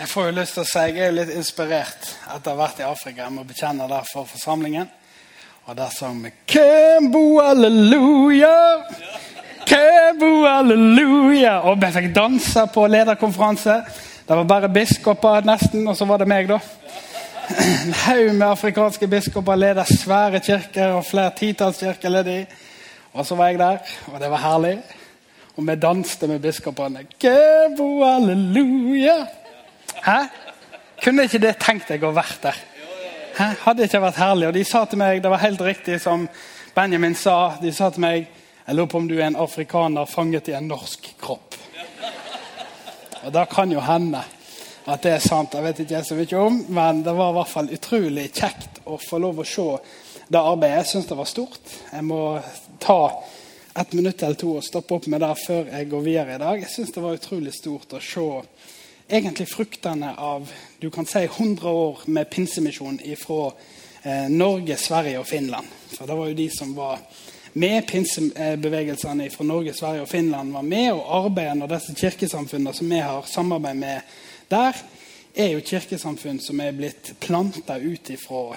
Jeg får jo lyst til å si jeg er litt inspirert etter å ha vært i Afrika. Jeg må bekjenne det for forsamlingen. Og sang vi Kembo halleluja! Kembo halleluja! Og jeg fikk danse på lederkonferanse. Det var bare biskoper nesten, og så var det meg, da. En haug med afrikanske biskoper leder svære kirker, og flere titalls kirker leder de. Og så var jeg der, og det var herlig. Og vi danste med biskopene. Kembo halleluja. Hæ? Kunne ikke det tenkt deg å vært der? Hæ? Hadde ikke vært herlig? Og de sa til meg, det var helt riktig som Benjamin sa, de sa til meg jeg lurer på om du er en afrikaner fanget i en norsk kropp. Og det kan jo hende at det er sant. Jeg vet ikke jeg så mye om, men det var i hvert fall utrolig kjekt å få lov å se det arbeidet. Jeg syns det var stort. Jeg må ta et minutt eller to og stoppe opp med det før jeg går videre i dag. Jeg syns det var utrolig stort å se egentlig fruktene av du kan si 100 år med pinsemisjon fra eh, Norge, Sverige og Finland. For det var jo de som var med pinsebevegelsene fra Norge, Sverige og Finland var med, og arbeidet når disse kirkesamfunnene som vi har samarbeid med der, er jo kirkesamfunn som er blitt planta ut ifra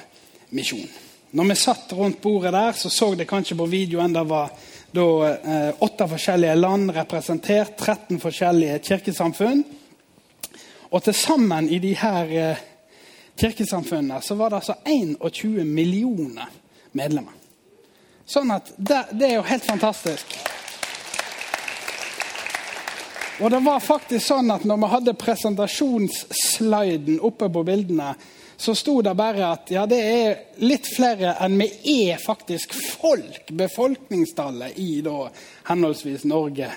misjon. Når vi satt rundt bordet der, så så det kanskje på videoen det var da eh, åtte forskjellige land representert, 13 forskjellige kirkesamfunn. Og til sammen i de her eh, kirkesamfunnene så var det altså 21 millioner medlemmer. Sånn at det, det er jo helt fantastisk. Og det var faktisk sånn at når vi hadde presentasjonssliden oppe på bildene, så sto det bare at ja, det er litt flere enn vi er faktisk folk, befolkningstallet, i da henholdsvis Norge,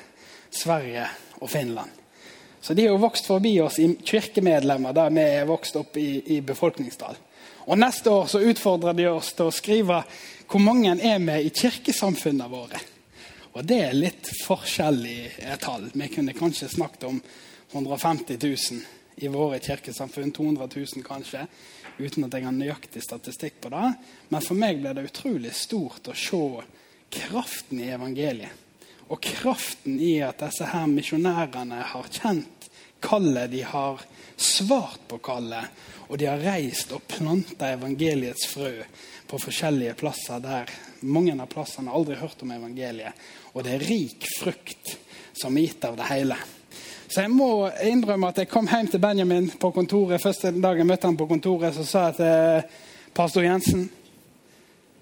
Sverige og Finland. Så de har jo vokst forbi oss i kirkemedlemmer der vi er vokst opp i, i befolkningstall. Og neste år så utfordrer de oss til å skrive hvor mange er vi i kirkesamfunnene våre. Og det er litt forskjellige tall. Vi kunne kanskje snakket om 150 000 i våre kirkesamfunn. 200 000 kanskje, uten at jeg har nøyaktig statistikk på det. Men for meg ble det utrolig stort å se kraften i evangeliet. Og kraften i at disse her misjonærene har kjent kallet, de har svart på kallet, og de har reist og planta evangeliets frø på forskjellige plasser der mange av plassene har aldri hørt om evangeliet. Og det er rik frukt som er gitt av det hele. Så jeg må innrømme at jeg kom hjem til Benjamin på kontoret. Første dag jeg møtte han på kontoret, så sa jeg til pastor Jensen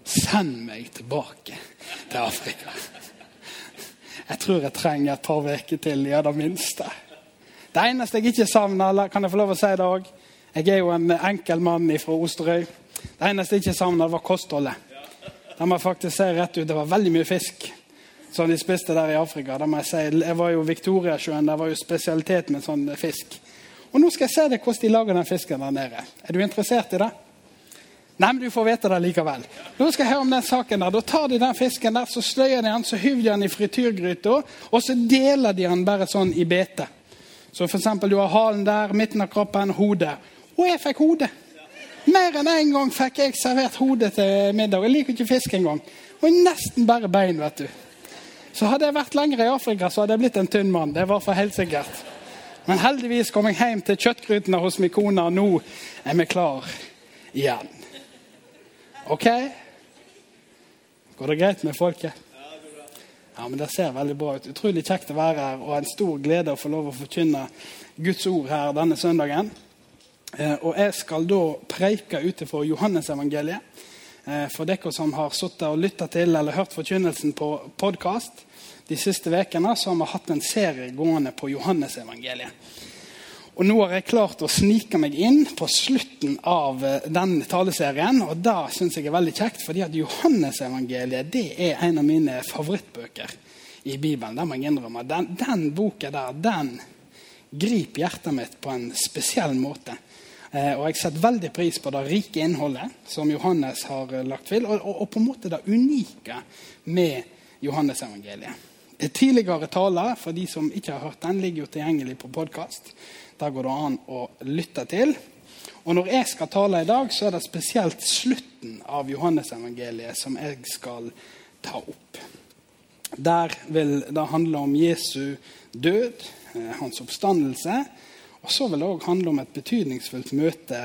Send meg tilbake til Afrika. Jeg tror jeg trenger et par uker til, i det minste. Det eneste jeg ikke savner, kan jeg få lov å si det òg Jeg er jo en enkel mann fra Osterøy. Det eneste jeg ikke savna, var kostholdet. Det må jeg faktisk si rett ut. Det var veldig mye fisk som de spiste der i Afrika. Det må Jeg si. Jeg var jo Viktoriasjøen. Det var jo spesialitet med sånn fisk. Og nå skal jeg se deg hvordan de lager den fisken der nede. Er du interessert i det? Nei, men du får vite det likevel. Nå skal jeg høre om den saken der. Da tar de den fisken der, så sløyer de den, så hyver de den i frityrgryta, og så deler de den bare sånn i bete. Så for eksempel, du har halen der, midten av kroppen, hodet. Og jeg fikk hodet. Mer enn én en gang fikk jeg servert hodet til middag. Jeg liker ikke fisk engang. Og nesten bare bein, vet du. Så hadde jeg vært lenger i Afrika, så hadde jeg blitt en tynn mann. Det var for helt sikkert. Men heldigvis kom jeg hjem til kjøttgrytene hos min kone, og nå er vi klar igjen. OK? Går det greit med folket? Ja, men Det ser veldig bra ut. Utrolig kjekt å være her, og en stor glede å få lov å forkynne Guds ord her denne søndagen. Eh, og jeg skal da preike ut fra Johannesevangeliet. Eh, for dere som har sittet og lytta til eller hørt forkynnelsen på podkast de siste ukene, så har vi hatt en serie gående på Johannesevangeliet. Og nå har jeg klart å snike meg inn på slutten av eh, den taleserien. Og det syns jeg er veldig kjekt, fordi at Johannesevangeliet det er en av mine favorittbøker i Bibelen. Det må jeg innrømme. Den, den boka der, den griper hjertet mitt på en spesiell måte. Eh, og jeg setter veldig pris på det rike innholdet som Johannes har eh, lagt til, og, og, og på en måte det unike med Johannesevangeliet. Tidligere taler for de som ikke har hørt den, ligger jo tilgjengelig på podkast. Der går det an å lytte til. Og Når jeg skal tale i dag, så er det spesielt slutten av Johannesevangeliet som jeg skal ta opp. Der vil det handle om Jesu død, eh, hans oppstandelse, og så vil det òg handle om et betydningsfullt møte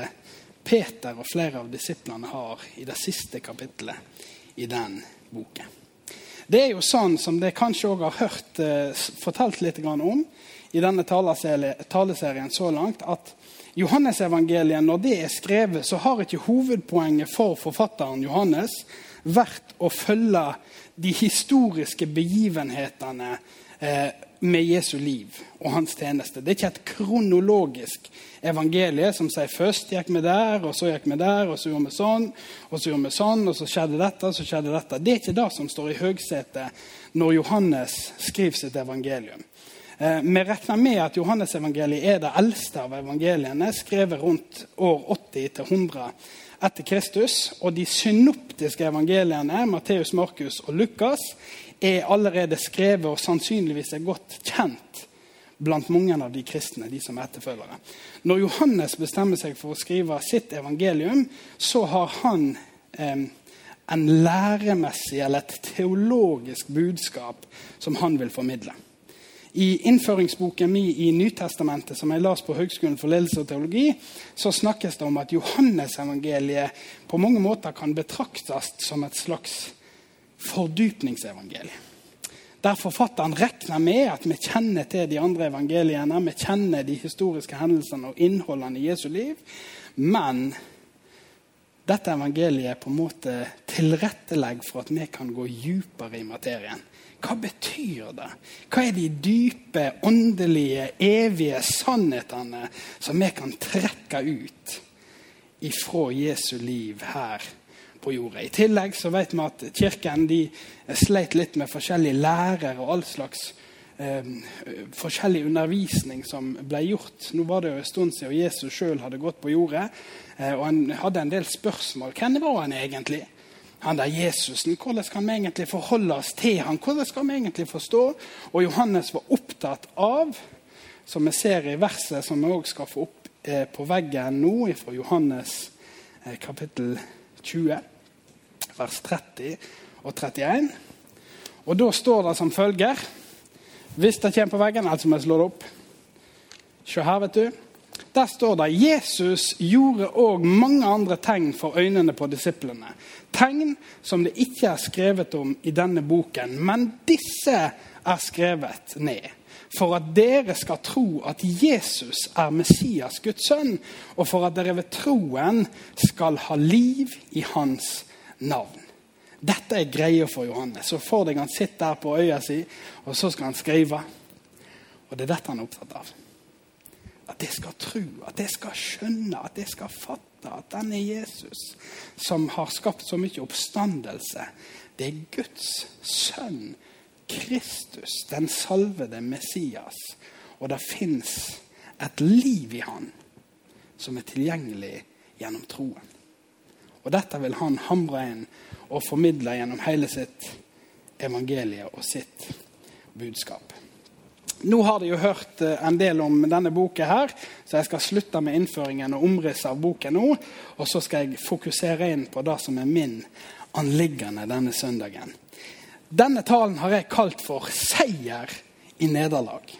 Peter og flere av disiplene har i det siste kapittelet i den boken. Det er jo sånn som dere kanskje òg har hørt eh, fortalt litt om i denne taleserien så langt, at Johannesevangeliet, når det er skrevet, så har ikke hovedpoenget for forfatteren Johannes vært å følge de historiske begivenhetene eh, med Jesu liv og hans tjeneste. Det er ikke et kronologisk evangelie som sier først gikk vi der, og så gikk vi der, og så gjorde vi sånn, og så gjorde vi sånn, og så skjedde dette, og så skjedde dette. Det er ikke det som står i høgsetet når Johannes skriver sitt evangelium. Eh, vi regner med at Johannesevangeliet er det eldste av evangeliene, skrevet rundt år 80-100 etter Kristus. Og de synoptiske evangeliene, Matteus, Markus og Lukas, er allerede skrevet og sannsynligvis er godt kjent blant mange av de kristne, de som er etterfølgere. Når Johannes bestemmer seg for å skrive sitt evangelium, så har han eh, en læremessig eller et teologisk budskap som han vil formidle. I innføringsboken min i Nytestamentet, som jeg las på Høgskolen for ledelse og teologi, så snakkes det om at Johannesevangeliet på mange måter kan betraktes som et slags fordypningsevangeliet. Der forfatteren regner med at vi kjenner til de andre evangeliene, vi kjenner de historiske hendelsene og innholdene i Jesu liv. Men dette evangeliet på en måte tilrettelegger for at vi kan gå dypere i materien. Hva betyr det? Hva er de dype, åndelige, evige sannhetene som vi kan trekke ut ifra Jesu liv her på jorda. I tillegg så vet vi at Kirken de sleit litt med forskjellige lærere og all slags eh, forskjellig undervisning som ble gjort. Nå var det jo en stund siden Jesus sjøl hadde gått på jordet, eh, og han hadde en del spørsmål. Hvem var han egentlig? Han der Jesusen, Hvordan kan vi egentlig forholde oss til han? Hvordan skal vi egentlig forstå? Og Johannes var opptatt av, som vi ser i verset som vi også skal få opp eh, på veggen nå, fra Johannes eh, kapittel 20, vers 30 og 31. Og da står det som følger Hvis det kommer på veggen, altså må jeg slå det opp. Se her, vet du. Der står det Jesus gjorde òg mange andre tegn for øynene på disiplene. Tegn som det ikke er skrevet om i denne boken, men disse er skrevet ned. For at dere skal tro at Jesus er Messias, Guds sønn, og for at dere ved troen skal ha liv i hans navn. Dette er greia for Johannes. Så får deg han sitter der på øya si, og så skal han skrive. Og det er dette han er opptatt av. At jeg skal tro, at jeg skal skjønne, at jeg skal fatte at denne Jesus, som har skapt så mye oppstandelse, det er Guds sønn, Kristus, den salvede Messias. Og det fins et liv i han som er tilgjengelig gjennom troen. Og dette vil han hamre inn og formidle gjennom hele sitt evangelie og sitt budskap. Nå har de jo hørt eh, en del om denne boka, her, så jeg skal slutte med innføringen og omrisset av boken nå. Og så skal jeg fokusere inn på det som er min anliggende denne søndagen. Denne talen har jeg kalt for 'Seier i nederlag'.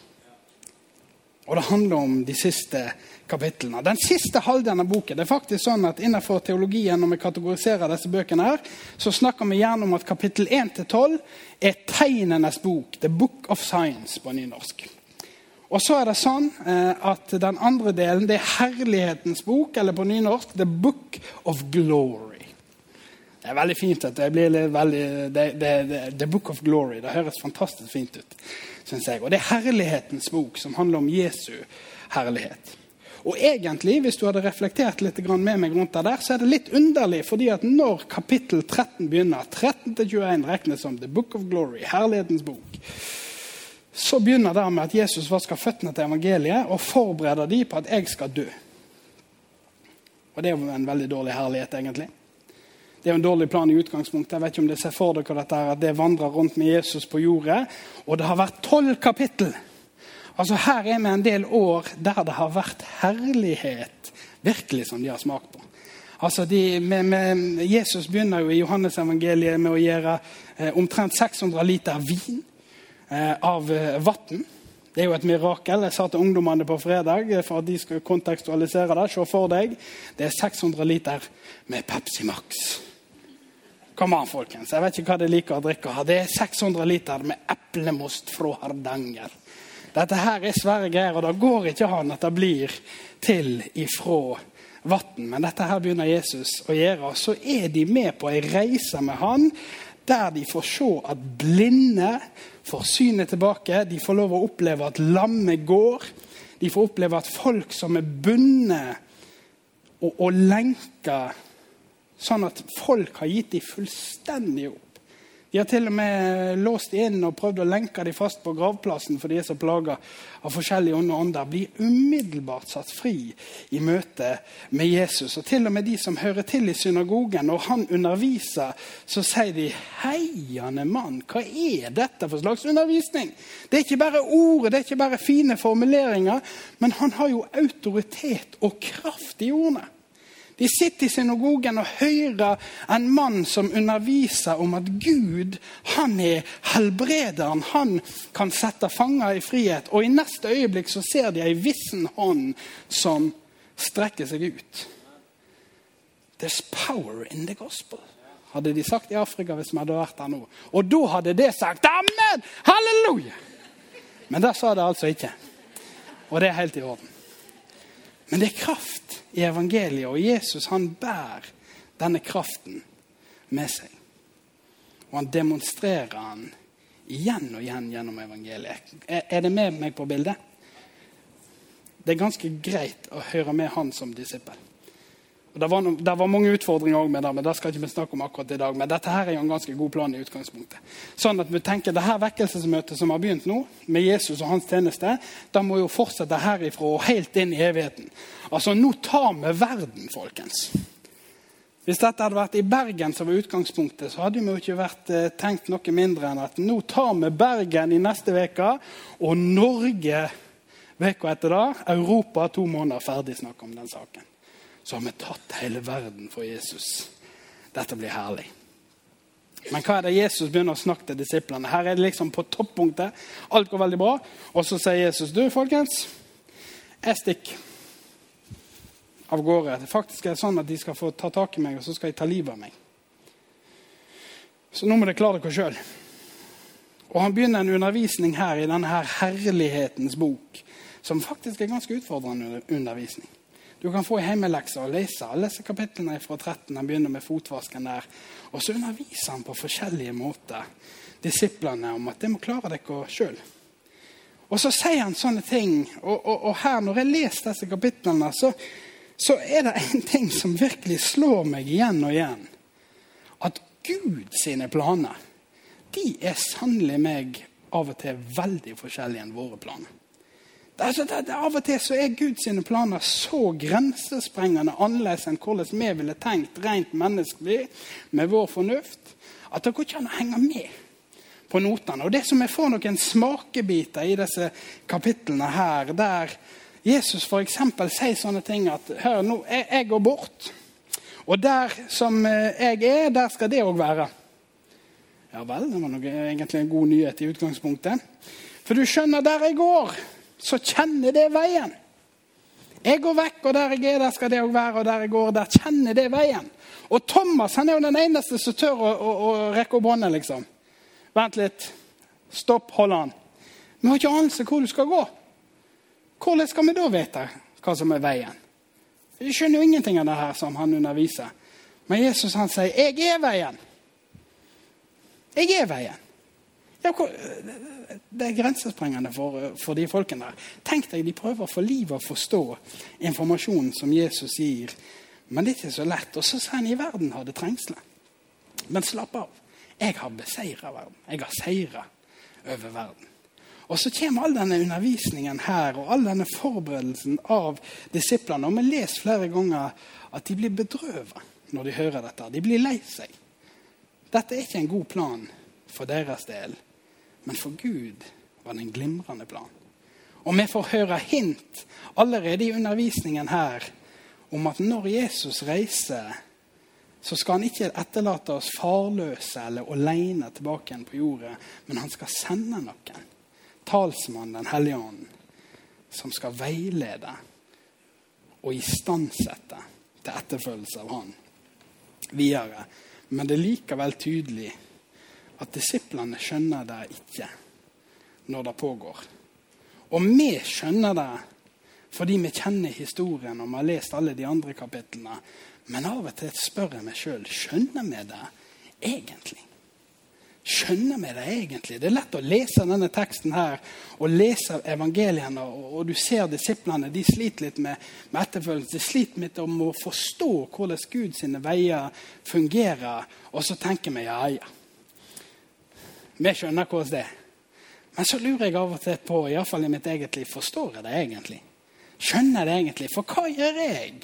Og det handler om de siste kapitlene. Den siste halvdelen av boken det er faktisk sånn at Innenfor teologien når vi kategoriserer disse bøkene, her, så snakker vi gjerne om at kapittel 1-12 er tegnenes bok. The Book of Science på nynorsk. Og så er det sånn eh, at den andre delen det er herlighetens bok, eller på nynorsk The Book of Glory. Det er veldig fint. at det blir veldig, det, det, det, The Book of Glory. Det høres fantastisk fint ut. Synes jeg. Og det er herlighetens bok, som handler om Jesu herlighet. Og egentlig, hvis du hadde reflektert litt med meg rundt det der, så er det litt underlig, fordi at når kapittel 13 begynner, 13-21 regnes som The Book of Glory, herlighetens bok, så begynner det med at Jesus vasker føttene til evangeliet og forbereder de på at jeg skal dø. Og det er jo en veldig dårlig herlighet, egentlig. Det er jo en dårlig plan i utgangspunktet. Jeg vet ikke om dere ser for dere dette her, at det vandrer rundt med Jesus på jordet. Og det har vært tolv kapittel. Altså Her er vi en del år der det har vært herlighet virkelig som de har smakt på. Altså de, med, med, Jesus begynner jo i Johannesevangeliet med å gjøre eh, omtrent 600 liter vin eh, av eh, vann. Det er jo et mirakel. Jeg sa til ungdommene på fredag eh, for at de skal kontekstualisere det. Se for deg. Det er 600 liter med Pepsi Max. Kom an, folkens. Jeg vet ikke hva de liker å drikke. Det er 600 liter med eplemost fra Hardanger. Dette her er svære greier, og det går ikke an at det blir til ifra vann. Men dette her begynner Jesus å gjøre. Så er de med på ei reise med han der de får se at blinde får synet tilbake. De får lov å oppleve at lammet går. De får oppleve at folk som er bundet og, og lenka Sånn at folk har gitt dem fullstendig opp. De har til og med låst inn og prøvd å lenke dem fast på gravplassen for de er så plaga av forskjellige onde ånder. Blir umiddelbart satt fri i møte med Jesus. Og til og med de som hører til i synagogen, når han underviser, så sier de 'Heiande mann, hva er dette for slags undervisning?' Det er ikke bare ordet, det er ikke bare fine formuleringer, men han har jo autoritet og kraft i ordene. De sitter i synagogen og hører en mann som underviser om at Gud han er helbrederen. Han kan sette fanger i frihet. Og i neste øyeblikk så ser de ei vissen hånd som strekker seg ut. There's power in the gospel, hadde de sagt i Afrika hvis vi hadde vært der nå. Og da hadde det sagt amen! Halleluja! Men det sa det altså ikke. Og det er helt i orden. Men det er kraft i evangeliet, og Jesus han bærer denne kraften med seg. Og han demonstrerer han igjen og igjen gjennom evangeliet. Er det med meg på bildet? Det er ganske greit å høre med han som disippel. Det var, no, det var mange utfordringer med det, men det skal ikke vi snakke om akkurat i dag. Men dette her er jo en ganske god plan i utgangspunktet. Sånn at vi tenker det her vekkelsesmøtet som har begynt nå, med Jesus og hans tjeneste, det må jo fortsette herifra og helt inn i evigheten. Altså, nå tar vi verden, folkens. Hvis dette hadde vært i Bergen som var utgangspunktet, så hadde vi jo ikke vært eh, tenkt noe mindre enn at nå tar vi Bergen i neste uke, og Norge uka etter det. Europa to måneder ferdig snakk om den saken så har vi tatt hele verden for Jesus. Dette blir herlig. Men hva er det Jesus begynner å snakke til disiplene? Her er det liksom på toppunktet. Alt går veldig bra. Og så sier Jesus, du folkens, jeg stikker av gårde. Det faktisk er sånn at de skal få ta tak i meg, og så skal de ta livet av meg. Så nå må dere klare dere sjøl. Og han begynner en undervisning her i denne her herlighetens bok, som faktisk er ganske utfordrende undervisning. Du kan få i hjemmelekse og lese alle disse kapitlene fra 13. Han begynner med fotvasken der. Og så underviser han på forskjellige måter disiplene om at de må klare dere sjøl. Og så sier han sånne ting. Og, og, og her, når jeg leser disse kapitlene, så, så er det en ting som virkelig slår meg igjen og igjen. At Gud sine planer, de er sannelig meg av og til veldig forskjellige enn våre planer. Altså, det, det, av og til så er Guds planer så grensesprengende annerledes enn hvordan vi ville tenkt rent menneskelig med vår fornuft, at det går ikke an å henge med på notene. Og det som jeg får noen smakebiter i disse kapitlene her, der Jesus f.eks. sier sånne ting at Hør, nå, jeg, jeg går bort. Og der som eh, jeg er, der skal det òg være. Ja vel, det var noe, egentlig en god nyhet i utgangspunktet. For du skjønner, der jeg går så kjenner det veien. Jeg går vekk, og der jeg er, der skal det òg være. Og der jeg går, der kjenner det veien. Og Thomas han er jo den eneste som tør å, å, å rekke opp hånden, liksom. Vent litt. Stopp, hold an. Vi har ikke anelse hvor du skal gå. Hvordan skal vi da vite hva som er veien? Vi skjønner jo ingenting av det her som han underviser. Men Jesus han sier, 'Jeg er veien'. Jeg er veien. Ja, det er grensesprengende for, for, de folkene der. Tenk deg, De prøver for livet å forstå informasjonen som Jesus gir. Men det er ikke så lett. Og så sier han i verden har det trengsler. Men slapp av. Jeg har beseira verden. Jeg har seira over verden. Og så kommer all denne undervisningen her og all denne forberedelsen av disiplene. Og vi leser flere ganger at de blir bedrøvet når de hører dette. De blir lei seg. Dette er ikke en god plan for deres del, men for Gud var det en glimrende plan. Og vi får høre hint allerede i undervisningen her om at når Jesus reiser, så skal han ikke etterlate oss farløse eller alene tilbake igjen på jordet, men han skal sende noen. Talsmannen Den hellige ånd, som skal veilede og istandsette til etterfølgelse av han videre. Men det er likevel tydelig at disiplene skjønner det ikke når det pågår. Og vi skjønner det fordi vi kjenner historien og vi har lest alle de andre kapitlene. Men av og til spør jeg meg sjøl skjønner vi det egentlig. Skjønner vi det egentlig? Det er lett å lese denne teksten her og lese evangeliene, og, du ser disiplene de sliter litt med, med etterfølgelse. De sliter litt om å forstå hvordan Guds veier fungerer. Og så tenker vi ja, ja. Vi skjønner hvordan det er. Men så lurer jeg av og til på, iallfall i mitt eget liv, forstår jeg det egentlig? Skjønner jeg det egentlig? For hva gjør jeg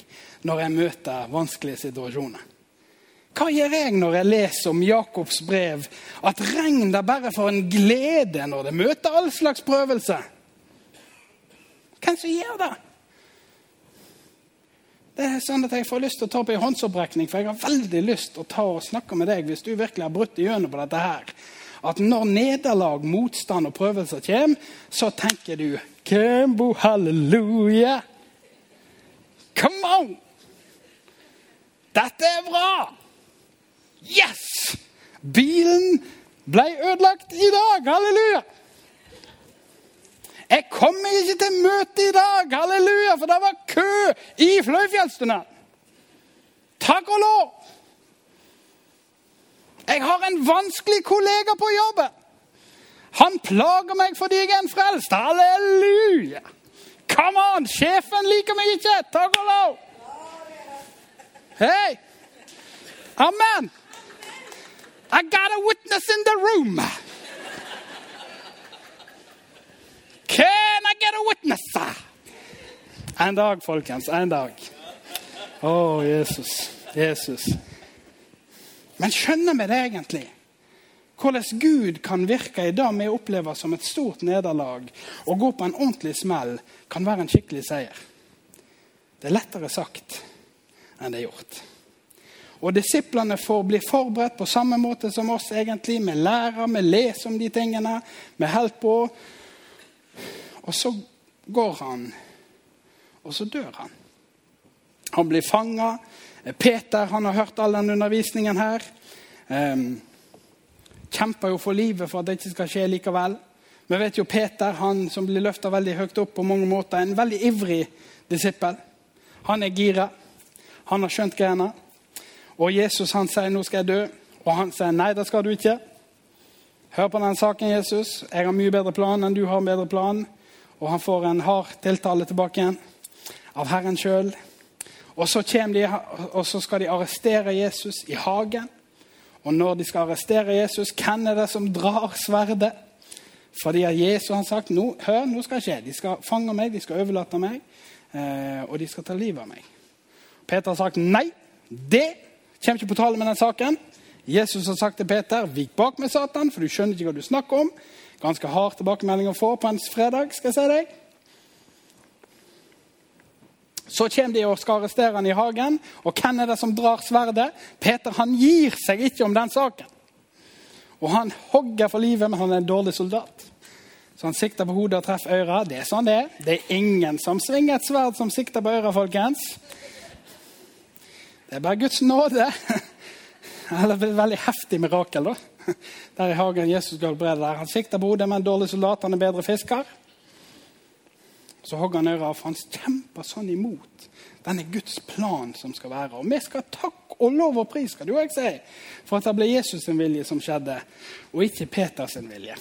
når jeg møter vanskelige situasjoner? Hva gjør jeg når jeg leser om Jakobs brev, at regn er bare for en glede når det møter all slags prøvelse? Hvem som gjør det? Det er sånn at Jeg får lyst til å ta opp en håndsopprekning, for jeg har veldig lyst til å ta og snakke med deg hvis du virkelig har brutt igjennom på dette her. At når nederlag, motstand og prøvelser kommer, så tenker du Kembo, halleluja. Come on! Dette er bra! Yes! Bilen ble ødelagt i dag. Halleluja! Jeg kommer ikke til møte i dag, halleluja, for det var kø i Fløyfjellstunnelen. Takk og lov! Jeg har en vanskelig kollega på jobben. Han plager meg fordi jeg er en frelst. Halleluja! Come on! Sjefen liker meg ikke. Takk og lov! Hei! Amen! I got a witness in the room. Can I get a witness? En dag, folkens. En dag. Å, oh, Jesus. Jesus. Men skjønner vi det egentlig? Hvordan Gud kan virke i det vi opplever som et stort nederlag, og gå på en ordentlig smell, kan være en skikkelig seier. Det er lettere sagt enn det er gjort. Og disiplene får bli forberedt på samme måte som oss. egentlig. Vi lærer, vi leser om de tingene, vi holder på. Og så går han, og så dør han. Han blir fanga. Peter han har hørt all den undervisningen her. Kjemper jo for livet for at det ikke skal skje likevel. Vi vet jo Peter, han som blir løfta veldig høyt opp på mange måter, en veldig ivrig disippel. Han er gira. Han har skjønt greiene. Og Jesus han sier 'nå skal jeg dø', og han sier 'nei, det skal du ikke'. Hør på den saken, Jesus. Jeg har mye bedre plan enn du har en bedre plan. Og han får en hard tiltale tilbake igjen av Herren sjøl. Og så, de, og så skal de arrestere Jesus i hagen. Og når de skal arrestere Jesus, hvem er det som drar sverdet? Fordi Jesus har sagt nå, hør, nå skal det skje. De skal fange meg, de skal overlate meg, eh, og de skal ta livet av meg. Peter har sagt nei. Det kommer ikke på tale med den saken. Jesus har sagt til Peter, 'Vik bak med Satan, for du skjønner ikke hva du snakker om.' Ganske hard tilbakemelding å få på en fredag. skal jeg si deg. Så kommer de og skal arrestere han i hagen. Og hvem er det som drar sverdet? Peter han gir seg ikke om den saken. Og han hogger for livet, men han er en dårlig soldat. Så han sikter på hodet og treffer øra. Det er sånn det er. Det er ingen som svinger et sverd som sikter på øra, folkens. Det er bare Guds nåde. Eller et veldig heftig mirakel, da. Der i hagen Jesus går helbrede der. Han sikter på hodet med en dårlig soldat, han er bedre fisker. Så hogger han øret av. for Han kjemper sånn imot denne Guds plan som skal være. Og vi skal takk og lov og pris skal du også si, for at det ble Jesus' sin vilje som skjedde, og ikke Peters vilje.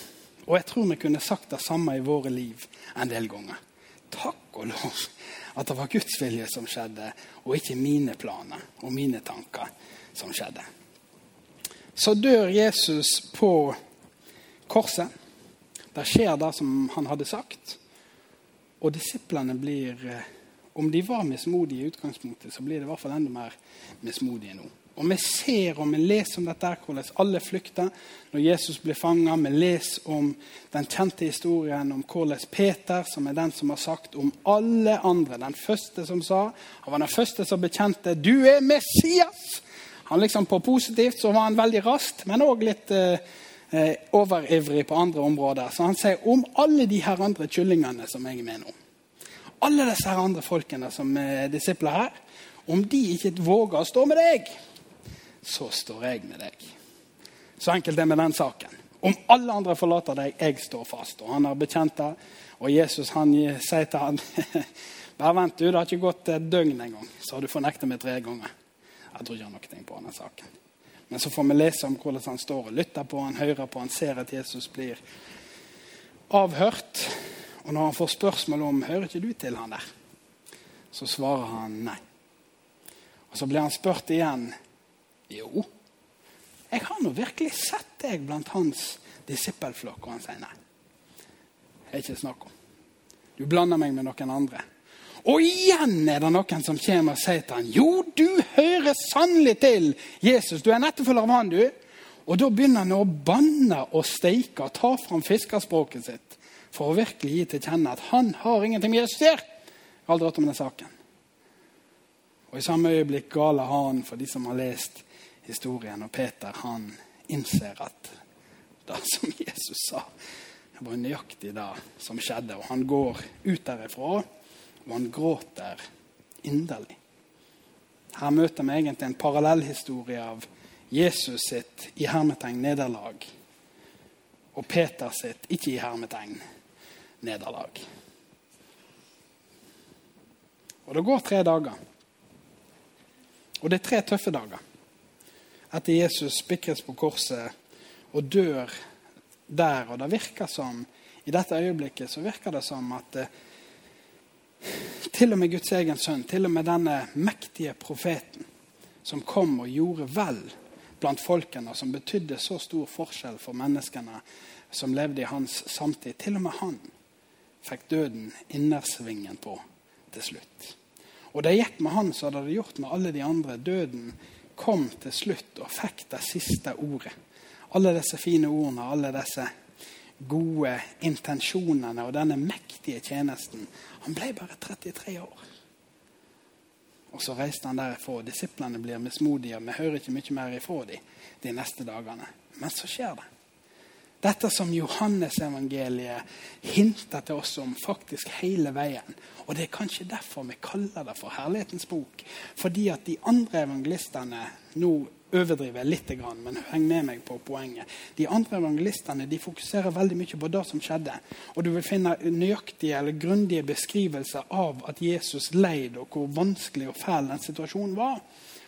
Og jeg tror vi kunne sagt det samme i våre liv en del ganger. Takk og lov at det var Guds vilje som skjedde, og ikke mine planer og mine tanker som skjedde. Så dør Jesus på korset. Det skjer det som han hadde sagt. Og disiplene blir eh, Om de var mismodige i utgangspunktet, så blir de i hvert fall enda mer mismodige nå. Og Vi ser og vi leser om dette, hvordan alle flykter når Jesus blir fanga. Vi leser om den kjente historien om hvordan Peter, som er den som har sagt om alle andre, den første som sa Han var den første som bekjente 'Du er Messias'. Han liksom På positivt så var han veldig raskt, men òg litt eh, eh, overivrig på andre områder. Så han sier om alle de her andre kyllingene som jeg er med nå, alle disse her andre folkene som er disipler her, om de ikke våger å stå med deg, så står jeg med deg. Så enkelt er med den saken. Om alle andre forlater deg, jeg står fast. Og han har bekjent det. Og Jesus han sier til han, Bare vent, du, det har ikke gått et døgn engang, så har du fornektet meg tre ganger. Jeg tror ikke han har noe på denne saken. Men så får vi lese om hvordan han står og lytter på han, hører på han, ser at Jesus blir avhørt. Og når han får spørsmål om hører ikke du til han der, så svarer han nei. Og Så blir han spurt igjen. Jo, jeg har nå virkelig sett deg blant hans disippelflokk. Og han sier nei. Det er ikke snakk om. Du blander meg med noen andre. Og igjen er det noen som kommer og sier til han, Jo, du hører sannelig til Jesus. Du er nettopp av han, du. Og da begynner han å banne og steike og ta fram fiskerspråket sitt for å virkelig gi til kjenne at han har ingenting med Jesus å gjøre. Jeg har aldri hørt om denne saken. Og I samme øyeblikk galer han for de som har lest historien. Og Peter han innser at det som Jesus sa, det var nøyaktig det som skjedde. Og han går ut derifra og han gråter inderlig. Her møter vi egentlig en parallellhistorie av Jesus sitt i hermetegn nederlag og Peter sitt ikke i hermetegn nederlag. Og Det går tre dager. Og det er tre tøffe dager etter Jesus spikres på korset og dør der. Og det virker som, i dette øyeblikket så virker det som at eh, til og med Guds egen sønn, til og med denne mektige profeten som kom og gjorde vel blant folkene, som betydde så stor forskjell for menneskene som levde i hans samtid. Til og med han fikk døden innersvingen på til slutt. Og det gikk med han som hadde gjort med alle de andre. Døden kom til slutt og fikk det siste ordet. Alle disse fine ordene, alle disse gode intensjonene og denne mektige tjenesten. Han ble bare 33 år. Og så reiste han derifra. Disiplene blir mismodige. Vi hører ikke mye mer ifra dem de neste dagene. Men så skjer det. Dette som Johannesevangeliet hinter til oss om faktisk hele veien. Og det er kanskje derfor vi kaller det for Herlighetens bok. Fordi at de andre evangelistene nå overdriver jeg litt, men heng med meg på poenget. De andre evangelistene fokuserer veldig mye på det som skjedde. Og du vil finne nøyaktige eller grundige beskrivelser av at Jesus leid, og hvor vanskelig og fæl den situasjonen var.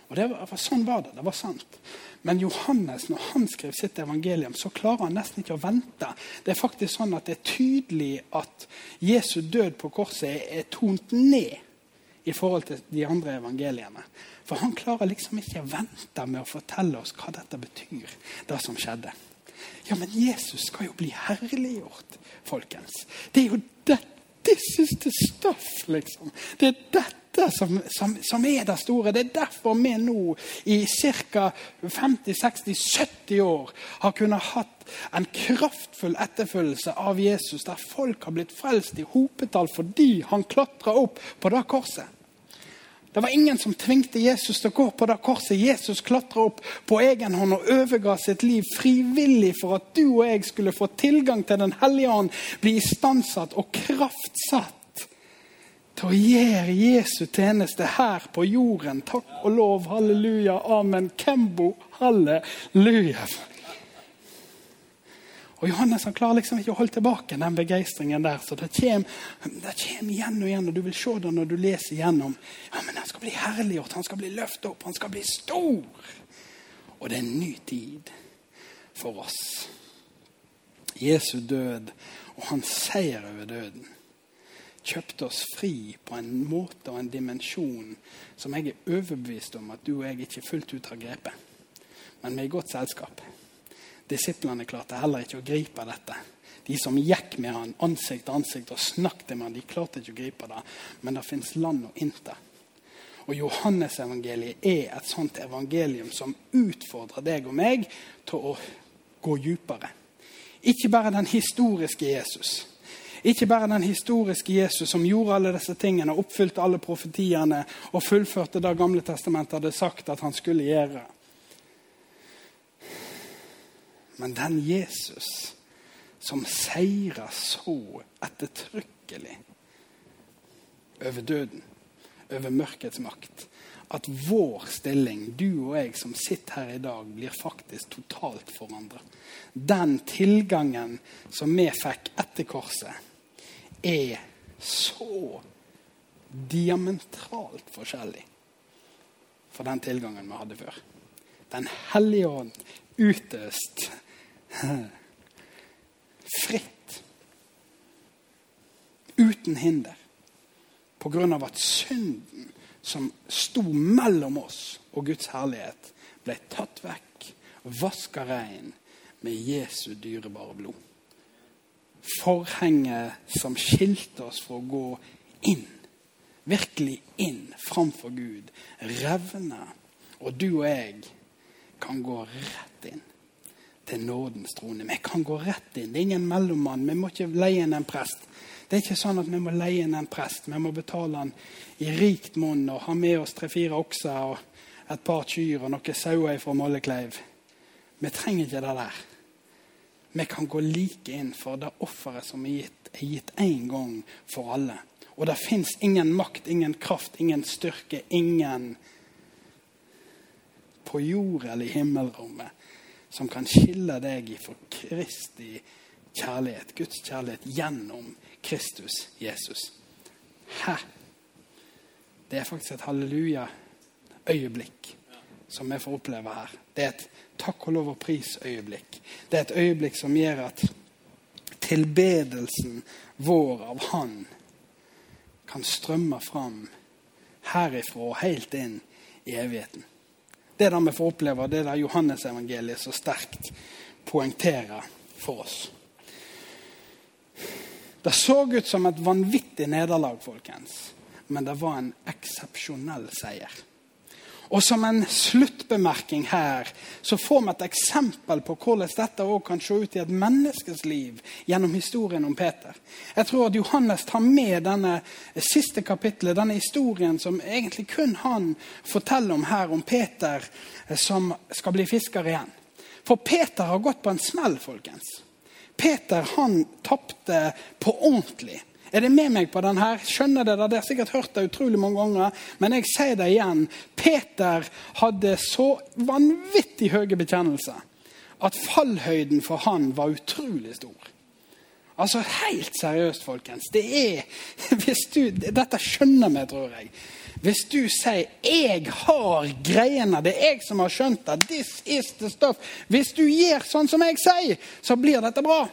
Og det var, Sånn var det. Det var sant. Men Johannes, når han skrev sitt evangelium, så klarer han nesten ikke å vente. Det er faktisk sånn at det er tydelig at Jesu død på korset er tont ned i forhold til de andre evangeliene. For han klarer liksom ikke å vente med å fortelle oss hva dette betyr, det som skjedde. Ja, men Jesus skal jo bli herliggjort, folkens. Det er jo dette This is the liksom. Det er dette som, som, som er det store. Det er derfor vi nå i ca. 50-60-70 år har kunnet hatt en kraftfull etterfølgelse av Jesus, der folk har blitt frelst i hopetall fordi han klatra opp på det korset. Det var ingen som tvingte Jesus til å gå på det korset. Jesus klatra opp på egen hånd og overga sitt liv frivillig for at du og jeg skulle få tilgang til Den hellige ånd, bli istandsatt og kraftsatt til å gjøre Jesu tjeneste her på jorden. Takk og lov, halleluja, amen, kembo, halleluja. Og Johannes han klarer liksom ikke å holde tilbake den begeistringen der. Så det kommer, det kommer igjen og igjen, og du vil se det når du leser igjennom. Ja, men Han skal bli herliggjort, han skal bli løftet opp, han skal bli stor. Og det er en ny tid for oss. Jesu død og hans seier over døden kjøpte oss fri på en måte og en dimensjon som jeg er overbevist om at du og jeg ikke fullt ut har grepet. Men vi er i godt selskap. Disiplene klarte heller ikke å gripe dette. De som gikk med han ansikt til ansikt og snakket med han, de klarte ikke å gripe det. Men det fins land og inter. Og Johannesevangeliet er et sånt evangelium som utfordrer deg og meg til å gå dypere. Ikke bare den historiske Jesus. Ikke bare den historiske Jesus som gjorde alle disse tingene, oppfylte alle profetiene og fullførte det Gamle testamentet hadde sagt at han skulle gjøre. Men den Jesus som seirer så ettertrykkelig over døden, over mørkets makt, at vår stilling, du og jeg som sitter her i dag, blir faktisk totalt forandra. Den tilgangen som vi fikk etter korset, er så diametralt forskjellig fra den tilgangen vi hadde før. Den hellige ånd utøst fritt. Uten hinder. På grunn av at synden som sto mellom oss og Guds herlighet, ble tatt vekk, vaska rein med Jesu dyrebare blod. Forhenget som skilte oss fra å gå inn, virkelig inn framfor Gud, revner. Og du og jeg kan gå rett inn til nådens trone. Vi kan gå rett inn. Det er ingen mellommann. Vi må ikke leie inn en prest. Det er ikke sånn at vi må leie inn en prest. Vi må betale han i rikt monn og ha med oss tre-fire okser og et par kyr og noen sauer fra Mollekleiv. Vi trenger ikke det der. Vi kan gå like inn for det offeret som er gitt, er gitt én gang for alle. Og det fins ingen makt, ingen kraft, ingen styrke, ingen på jord eller i himmelrommet som kan skille deg fra Kristi kjærlighet, Guds kjærlighet, gjennom Kristus Jesus. Hæ? Det er faktisk et halleluja-øyeblikk som vi får oppleve her. Det er et takk og lov og pris-øyeblikk. Det er et øyeblikk som gjør at tilbedelsen vår av Han kan strømme fram herifra og helt inn i evigheten. Det er det vi får oppleve, det er det Johannes-evangeliet så sterkt poengterer for oss. Det så ut som et vanvittig nederlag, folkens, men det var en eksepsjonell seier. Og som en sluttbemerking her så får vi et eksempel på hvordan dette også kan se ut i et menneskes liv gjennom historien om Peter. Jeg tror at Johannes tar med denne siste kapittelet, denne historien som egentlig kun han forteller om her, om Peter eh, som skal bli fisker igjen. For Peter har gått på en smell, folkens. Peter han tapte på ordentlig. Er det med meg på den her? Skjønner dere? Dere har sikkert hørt det utrolig mange ganger, men jeg sier det igjen. Peter hadde så vanvittig høye bekjennelser at fallhøyden for han var utrolig stor. Altså helt seriøst, folkens. Det er, hvis du, Dette skjønner vi, tror jeg. Hvis du sier 'jeg har greiene', det er jeg som har skjønt det, 'this is the stuff' Hvis du gjør sånn som jeg sier, så blir dette bra.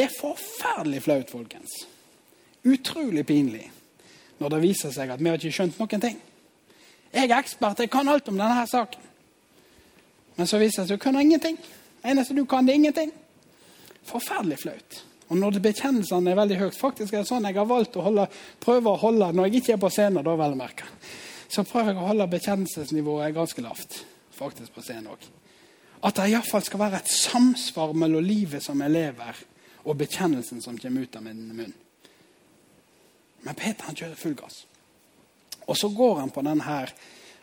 Det er forferdelig flaut, folkens. Utrolig pinlig når det viser seg at vi har ikke skjønt noen ting. Jeg er ekspert, jeg kan alt om denne her saken. Men så viser det seg at du kan ingenting. Det eneste du kan, det er ingenting. Forferdelig flaut. Og når bekjennelsene er veldig høyt Faktisk er det sånn jeg har valgt å holde, prøve å holde når jeg ikke er på scenen, da vel å merke. Så prøver jeg å holde bekjennelsesnivået ganske lavt. Faktisk på scenen òg. At det iallfall skal være et samsvar mellom livet som jeg lever, og bekjennelsen som kommer ut av min munn. Men Peter han kjører full gass. Og så går han på denne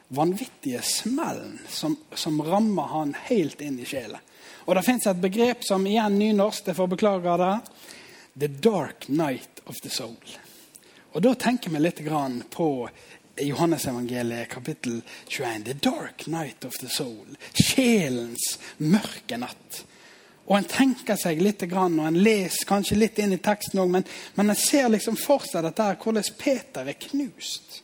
vanvittige smellen som, som rammer han helt inn i sjela. Og det fins et begrep som igjen nynorsk, jeg får beklage det. The dark night of the soul. Og Da tenker vi litt på Johannesevangeliet kapittel 21. The dark night of the soul. Sjelens mørke natt. Og en tenker seg litt, og en leser kanskje litt inn i teksten òg, men, men en ser liksom for seg dette her, hvordan Peter er knust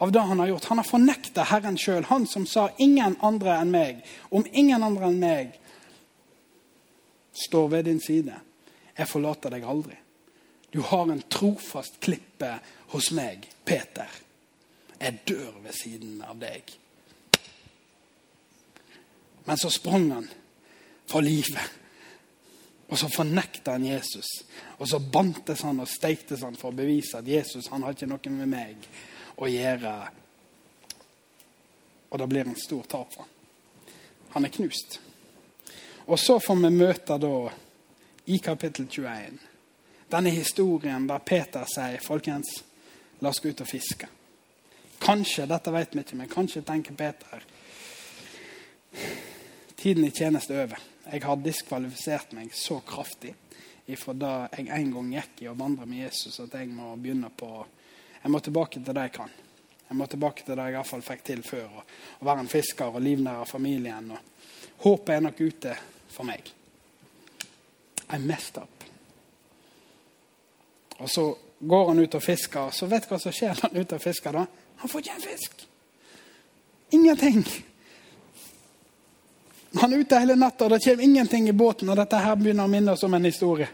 av det han har gjort. Han har fornekta Herren sjøl, han som sa 'ingen andre enn meg'. Om ingen andre enn meg står ved din side, jeg forlater deg aldri. Du har en trofast klippe hos meg, Peter. Jeg dør ved siden av deg. Men så sprang han for livet Og så fornekta han Jesus. Og så bantes han og steiktes han for å bevise at Jesus han har ikke noe med meg å gjøre. Og da blir han stor tap han. Han er knust. Og så får vi møte da i kapittel 21 denne historien der Peter sier folkens, la oss gå ut og fiske. Kanskje, dette vet vi ikke, men kanskje tenker Peter tiden i tjeneste er over. Jeg har diskvalifisert meg så kraftig ifra da jeg en gang gikk i å vandre med Jesus, at jeg må begynne på Jeg må tilbake til det jeg kan. Jeg må tilbake til det jeg iallfall fikk til før. Å være en fisker og livnære familien. Og håpet er nok ute for meg. I messed up. Og så går han ut og fisker, og så vet du hva som skjer når han er ute og fisker? da? Han får ikke en fisk. Ingenting. Han er ute hele natta, og det kommer ingenting i båten. Og dette her begynner å minne oss om en historie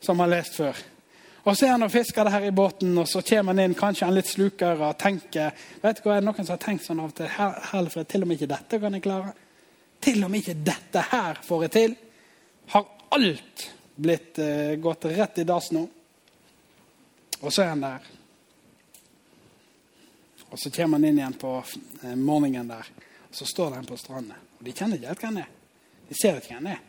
som vi har lest før. Og så er han og fisker det her i båten, og så kommer han inn, kanskje han litt slukere og tenker vet du hva, er det Noen som har tenkt sånn av og til Helfred, til og med ikke dette kan jeg klare. Til og med ikke dette her får jeg til. Har alt blitt uh, gått rett i dass nå? Og så er han der. Og så kommer han inn igjen på uh, morgenen der. Og så står han på stranda. De kjenner ikke helt hva han er. De ser ikke hva han er.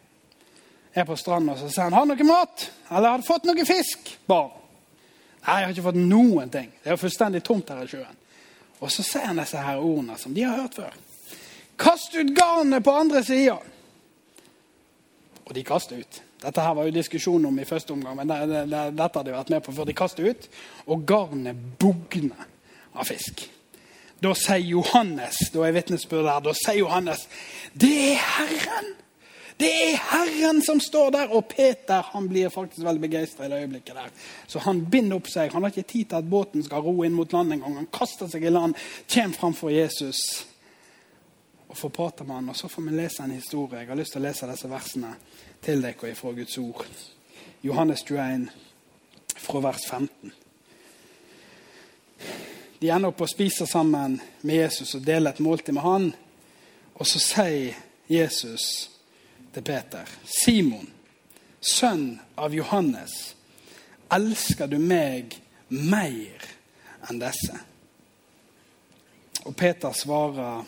Jeg er på stranda og så sier han, 'Har du noe mat?' 'Eller har du fått noe fisk?' Barn. Nei, jeg har ikke fått noen ting. Det er jo fullstendig tomt her i sjøen. Og så sier han disse her ordene som de har hørt før. Kast ut garnet på andre sida! Og de kaster ut. Dette her var jo diskusjon om i første omgang, men det, det, det, dette hadde de vært med på før de kaster ut. Og garnet bugner av fisk. Da sier Johannes da er vitnesbyrd her, da sier Johannes det er Herren! Det er Herren som står der! Og Peter han blir faktisk veldig begeistra i det øyeblikket. der. Så han binder opp seg. Han har ikke tid til at båten skal ro inn mot land engang. Han kaster seg i land, kommer framfor Jesus og får prate med han. Og så får vi lese en historie. Jeg har lyst til å lese disse versene til dere fra Guds ord. Johannes 21, fra vers 15. De ender opp og spiser sammen med Jesus og deler et måltid med han. Og så sier Jesus til Peter, 'Simon, sønn av Johannes, elsker du meg mer enn disse?' Og Peter svarer,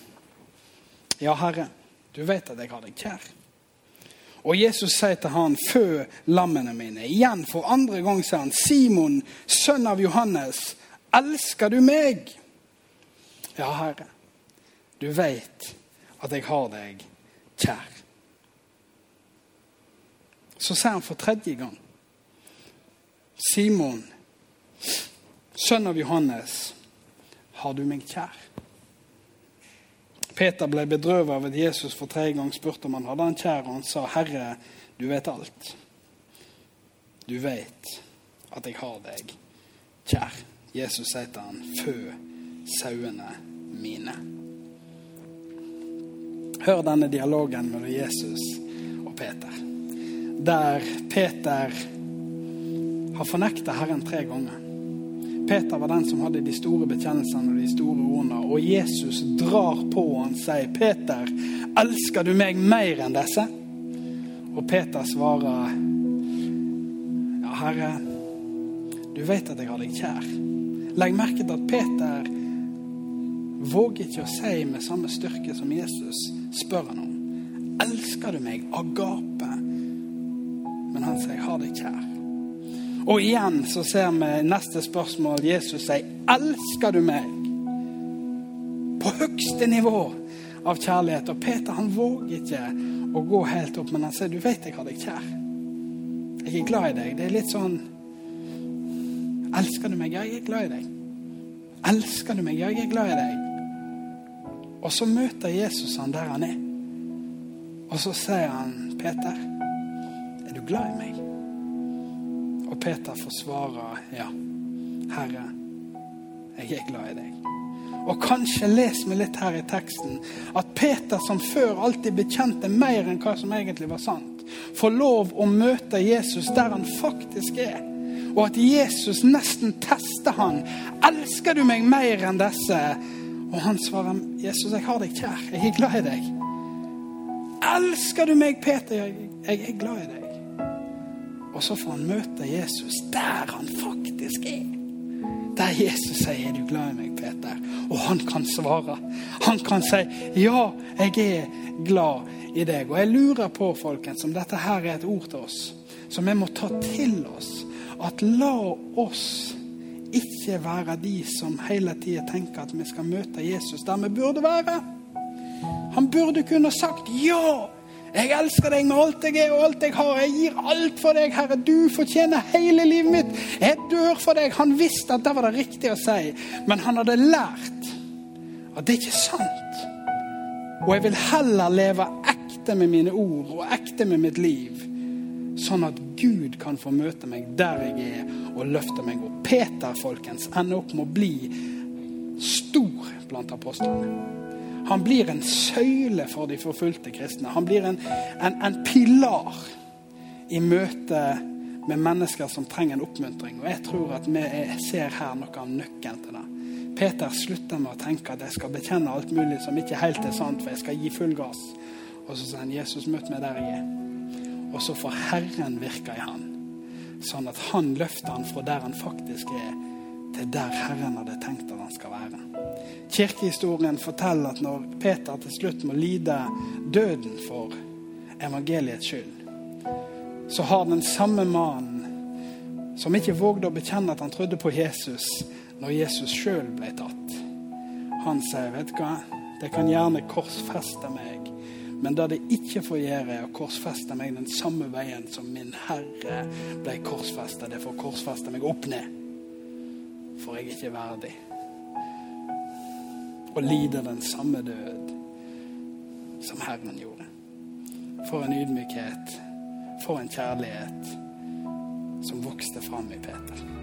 'Ja, Herre, du vet at jeg har deg kjær.' Og Jesus sier til han, 'Fø lammene mine.' Igjen for andre gang sier han, 'Simon, sønn av Johannes, elsker du meg?' Ja, Herre, du vet at jeg har deg kjær. Så sier han for tredje gang, 'Simon, sønn av Johannes, har du meg kjær?' Peter ble bedrøvet av at Jesus for tredje gang spurte om han hadde han kjær, og han sa, 'Herre, du vet alt. Du vet at jeg har deg kjær.' Jesus sier til han, 'Fø sauene mine'. Hør denne dialogen mellom Jesus og Peter, der Peter har fornekta Herren tre ganger. Peter var den som hadde de store bekjennelsene og de store ordene. Og Jesus drar på og han sier, 'Peter, elsker du meg mer enn disse?' Og Peter svarer, 'Ja, Herre, du vet at jeg har deg kjær.' Legg merke til at Peter våger ikke å si med samme styrke som Jesus spør han om. 'Elsker du meg?' Agape. Men han sier, har deg kjær'. Og igjen så ser vi neste spørsmål. Jesus sier, 'Elsker du meg?' På høgste nivå av kjærlighet. Og Peter han våger ikke å gå helt opp, men han sier, 'Du vet jeg har deg kjær'. Jeg er glad i deg. Det er litt sånn Elsker du meg? Ja, jeg er glad i deg. Elsker du meg? Ja, jeg er glad i deg. Og så møter Jesus han der han er. Og så sier han, 'Peter, er du glad i meg?' Og Peter forsvarer, ja, Herre, jeg er glad i deg. Og kanskje les vi litt her i teksten at Peter, som før alltid bekjente mer enn hva som egentlig var sant, får lov å møte Jesus der han faktisk er. Og at Jesus nesten tester han. 'Elsker du meg mer enn disse?' Og han svarer, 'Jesus, jeg har deg kjær. Jeg er glad i deg.' 'Elsker du meg, Peter?' Jeg, er glad i deg. Og så får han møte Jesus der han faktisk er. Der Jesus sier 'Er du glad i meg, Peter?' Og han kan svare. Han kan si 'Ja, jeg er glad i deg'. Og jeg lurer på, folkens, om dette her er et ord til oss som vi må ta til oss. At la oss ikke være de som hele tida tenker at vi skal møte Jesus der vi burde være. Han burde kunne sagt 'Ja'. Jeg elsker deg med alt jeg er og alt jeg har. Jeg gir alt for deg, Herre. Du fortjener hele livet mitt. Jeg dør for deg. Han visste at det var det riktige å si, men han hadde lært at det ikke er sant. Og jeg vil heller leve ekte med mine ord og ekte med mitt liv, sånn at Gud kan få møte meg der jeg er, og løfte meg opp. Peter, folkens, ender opp med å bli stor blant apostlene. Han blir en søyle for de forfulgte kristne. Han blir en, en, en pilar i møte med mennesker som trenger en oppmuntring. Og jeg tror at vi ser her noe av nøkkelen til det. Peter slutter med å tenke at jeg skal bekjenne alt mulig som ikke helt er sant, for jeg skal gi full gass. Og så sier han, 'Jesus, møt meg der jeg er'. Og så får Herren virke i han, sånn at han løfter han fra der han faktisk er, til der Herren hadde tenkt at han skal være. Kirkehistorien forteller at når Peter til slutt må lide døden for evangeliets skyld, så har den samme mannen som ikke vågde å bekjenne at han trodde på Jesus når Jesus sjøl ble tatt, han sier, 'Vet du hva, det kan gjerne korsfeste meg', men det det ikke får gjøre, er å korsfeste meg den samme veien som min Herre ble korsfesta. Det får korsfeste meg opp ned, for jeg er ikke verdig og lider den samme død som Herren gjorde. For en ydmykhet, for en kjærlighet som vokste fram i Peter.